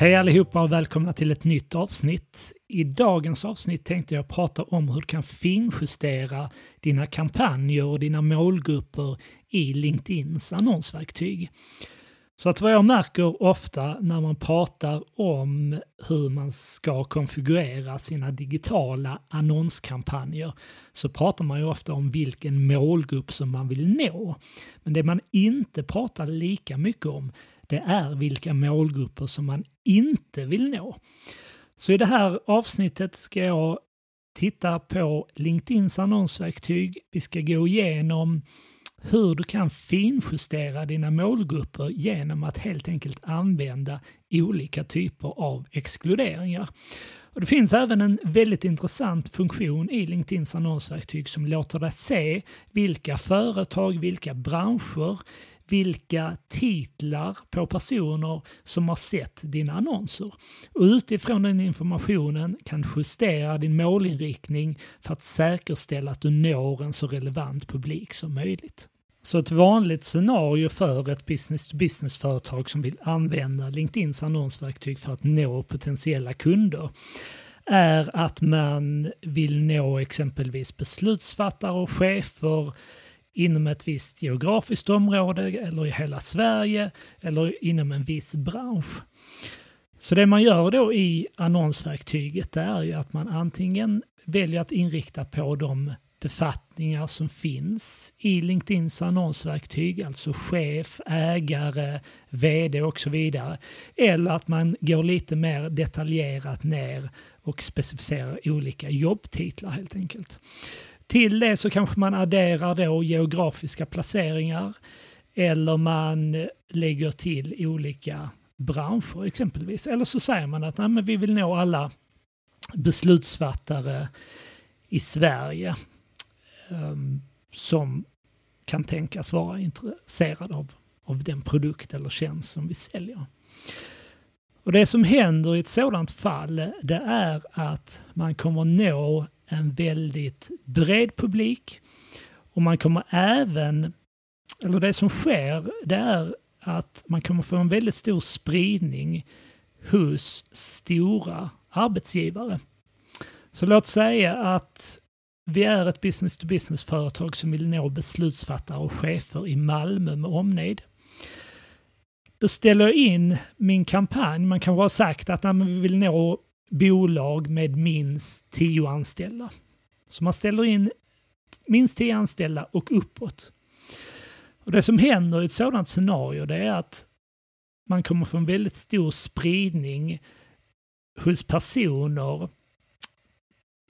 Hej allihopa och välkomna till ett nytt avsnitt. I dagens avsnitt tänkte jag prata om hur du kan finjustera dina kampanjer och dina målgrupper i LinkedIns annonsverktyg. Så att vad jag märker ofta när man pratar om hur man ska konfigurera sina digitala annonskampanjer så pratar man ju ofta om vilken målgrupp som man vill nå. Men det man inte pratar lika mycket om det är vilka målgrupper som man inte vill nå. Så i det här avsnittet ska jag titta på LinkedIns annonsverktyg. Vi ska gå igenom hur du kan finjustera dina målgrupper genom att helt enkelt använda olika typer av exkluderingar. Och det finns även en väldigt intressant funktion i LinkedIns annonsverktyg som låter dig se vilka företag, vilka branscher, vilka titlar på personer som har sett dina annonser. Och utifrån den informationen kan justera din målinriktning för att säkerställa att du når en så relevant publik som möjligt. Så ett vanligt scenario för ett business-to-business-företag som vill använda LinkedIns annonsverktyg för att nå potentiella kunder är att man vill nå exempelvis beslutsfattare och chefer inom ett visst geografiskt område eller i hela Sverige eller inom en viss bransch. Så det man gör då i annonsverktyget är ju att man antingen väljer att inrikta på de befattningar som finns i LinkedIns annonsverktyg, alltså chef, ägare, vd och så vidare. Eller att man går lite mer detaljerat ner och specificerar olika jobbtitlar helt enkelt. Till det så kanske man adderar då geografiska placeringar eller man lägger till olika branscher exempelvis. Eller så säger man att nej, men vi vill nå alla beslutsfattare i Sverige um, som kan tänkas vara intresserade av, av den produkt eller tjänst som vi säljer. Och Det som händer i ett sådant fall det är att man kommer nå en väldigt bred publik och man kommer även, eller det som sker, det är att man kommer få en väldigt stor spridning hos stora arbetsgivare. Så låt säga att vi är ett business-to-business-företag som vill nå beslutsfattare och chefer i Malmö med omnejd. Då ställer jag in min kampanj. Man kan ha sagt att vi vill nå bolag med minst 10 anställda. Så man ställer in minst 10 anställda och uppåt. Och det som händer i ett sådant scenario det är att man kommer få en väldigt stor spridning hos personer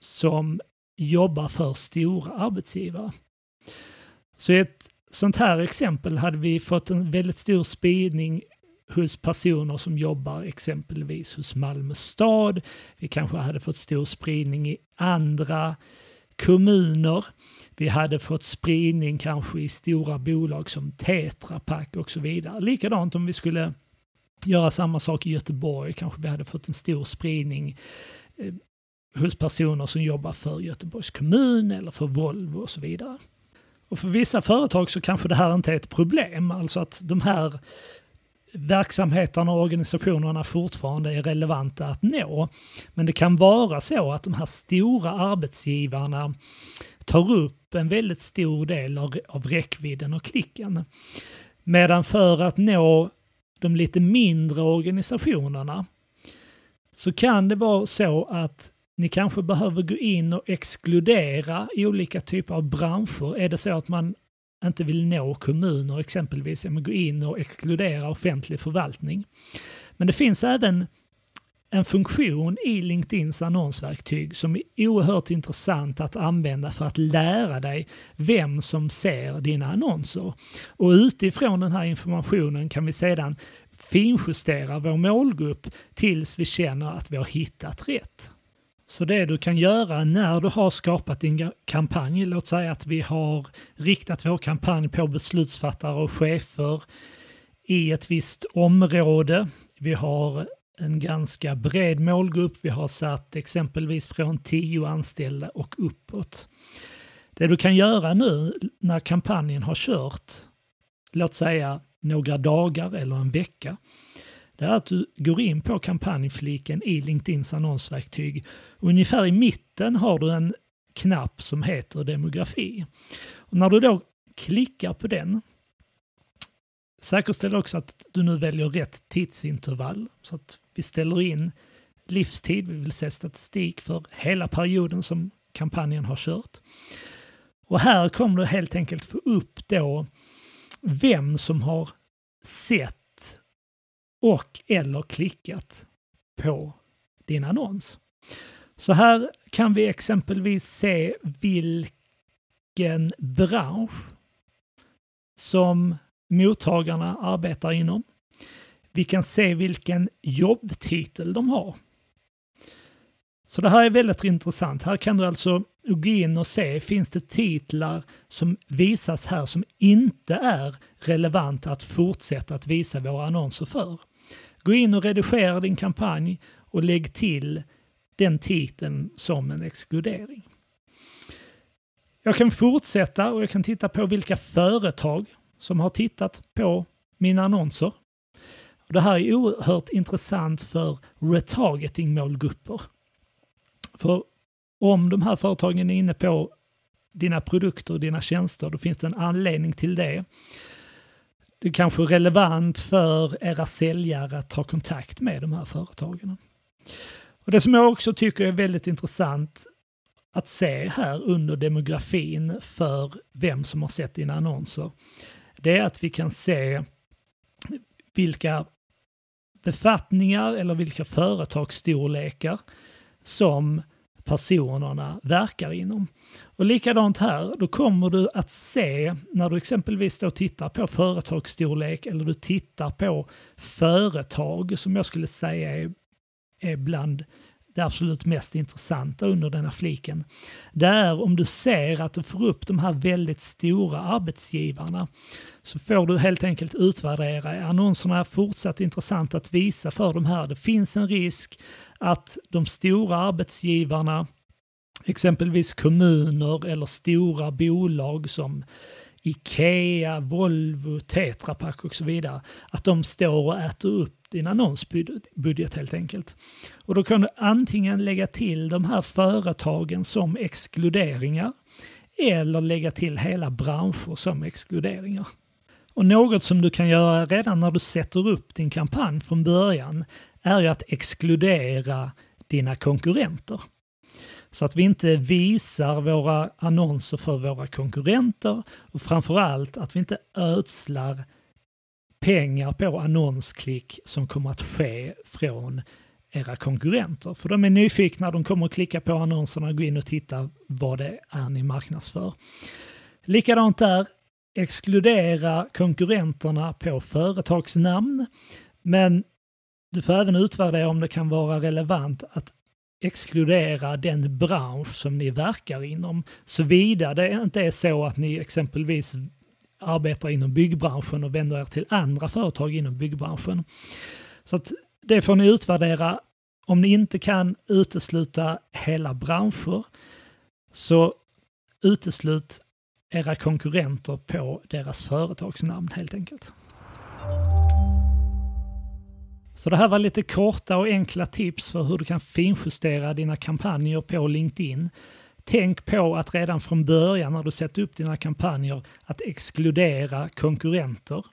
som jobbar för stora arbetsgivare. Så i ett sånt här exempel hade vi fått en väldigt stor spridning hos personer som jobbar exempelvis hos Malmö stad. Vi kanske hade fått stor spridning i andra kommuner. Vi hade fått spridning kanske i stora bolag som Tetra Pak och så vidare. Likadant om vi skulle göra samma sak i Göteborg kanske vi hade fått en stor spridning eh, hos personer som jobbar för Göteborgs kommun eller för Volvo och så vidare. Och för vissa företag så kanske det här inte är ett problem, alltså att de här verksamheterna och organisationerna fortfarande är relevanta att nå. Men det kan vara så att de här stora arbetsgivarna tar upp en väldigt stor del av, av räckvidden och klicken. Medan för att nå de lite mindre organisationerna så kan det vara så att ni kanske behöver gå in och exkludera olika typer av branscher. Är det så att man inte vill nå kommuner exempelvis, ja, gå in och exkludera offentlig förvaltning. Men det finns även en funktion i LinkedIns annonsverktyg som är oerhört intressant att använda för att lära dig vem som ser dina annonser. Och utifrån den här informationen kan vi sedan finjustera vår målgrupp tills vi känner att vi har hittat rätt. Så det du kan göra när du har skapat din kampanj, låt säga att vi har riktat vår kampanj på beslutsfattare och chefer i ett visst område. Vi har en ganska bred målgrupp. Vi har satt exempelvis från 10 anställda och uppåt. Det du kan göra nu när kampanjen har kört, låt säga några dagar eller en vecka, det är att du går in på kampanjfliken i LinkedIns annonsverktyg. Ungefär i mitten har du en knapp som heter demografi. Och när du då klickar på den Säkerställ också att du nu väljer rätt tidsintervall så att vi ställer in livstid. Vi vill se statistik för hela perioden som kampanjen har kört. Och här kommer du helt enkelt få upp då vem som har sett och eller klickat på din annons. Så här kan vi exempelvis se vilken bransch som mottagarna arbetar inom. Vi kan se vilken jobbtitel de har. Så det här är väldigt intressant. Här kan du alltså gå in och se, finns det titlar som visas här som inte är relevanta att fortsätta att visa våra annonser för? Gå in och redigera din kampanj och lägg till den titeln som en exkludering. Jag kan fortsätta och jag kan titta på vilka företag som har tittat på mina annonser. Det här är oerhört intressant för retargeting-målgrupper. För om de här företagen är inne på dina produkter och dina tjänster, då finns det en anledning till det. Det är kanske relevant för era säljare att ta kontakt med de här företagen. Och Det som jag också tycker är väldigt intressant att se här under demografin för vem som har sett dina annonser, det är att vi kan se vilka befattningar eller vilka företagsstorlekar som personerna verkar inom. Och likadant här, då kommer du att se när du exempelvis då tittar på företagsstorlek eller du tittar på företag som jag skulle säga är, är bland det absolut mest intressanta under denna fliken. Det är om du ser att du får upp de här väldigt stora arbetsgivarna så får du helt enkelt utvärdera. Är annonserna fortsatt intressant att visa för de här? Det finns en risk att de stora arbetsgivarna, exempelvis kommuner eller stora bolag som Ikea, Volvo, Tetra Pak och så vidare, att de står och äter upp din annonsbudget helt enkelt. Och då kan du antingen lägga till de här företagen som exkluderingar eller lägga till hela branscher som exkluderingar. Och något som du kan göra redan när du sätter upp din kampanj från början är ju att exkludera dina konkurrenter. Så att vi inte visar våra annonser för våra konkurrenter och framförallt att vi inte ödslar pengar på annonsklick som kommer att ske från era konkurrenter. För de är nyfikna, de kommer att klicka på annonserna och gå in och titta vad det är ni marknadsför. Likadant där, exkludera konkurrenterna på företagsnamn. Men du får även utvärdera om det kan vara relevant att exkludera den bransch som ni verkar inom. Såvida det inte är så att ni exempelvis arbetar inom byggbranschen och vänder er till andra företag inom byggbranschen. Så att det får ni utvärdera. Om ni inte kan utesluta hela branscher så uteslut era konkurrenter på deras företagsnamn helt enkelt. Så det här var lite korta och enkla tips för hur du kan finjustera dina kampanjer på LinkedIn. Tänk på att redan från början när du sätter upp dina kampanjer att exkludera konkurrenter.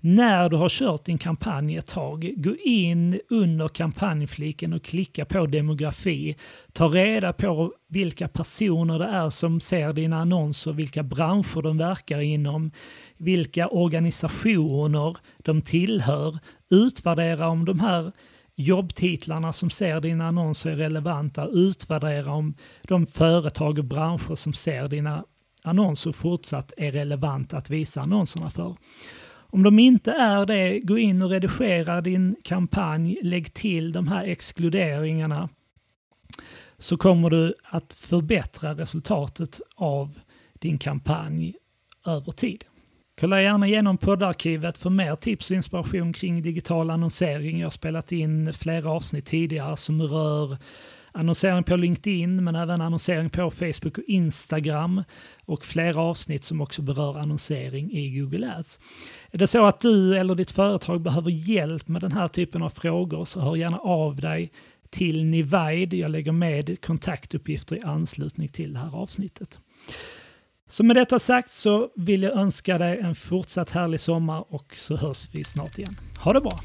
När du har kört din kampanj ett tag, gå in under kampanjfliken och klicka på demografi. Ta reda på vilka personer det är som ser dina annonser, vilka branscher de verkar inom, vilka organisationer de tillhör. Utvärdera om de här jobbtitlarna som ser dina annonser är relevanta, utvärdera om de företag och branscher som ser dina annonser fortsatt är relevanta att visa annonserna för. Om de inte är det, gå in och redigera din kampanj, lägg till de här exkluderingarna så kommer du att förbättra resultatet av din kampanj över tid. Kolla gärna igenom poddarkivet för mer tips och inspiration kring digital annonsering. Jag har spelat in flera avsnitt tidigare som rör annonsering på LinkedIn men även annonsering på Facebook och Instagram och flera avsnitt som också berör annonsering i Google Ads. Är det så att du eller ditt företag behöver hjälp med den här typen av frågor så hör gärna av dig till Nivide. Jag lägger med kontaktuppgifter i anslutning till det här avsnittet. Så med detta sagt så vill jag önska dig en fortsatt härlig sommar och så hörs vi snart igen. Ha det bra!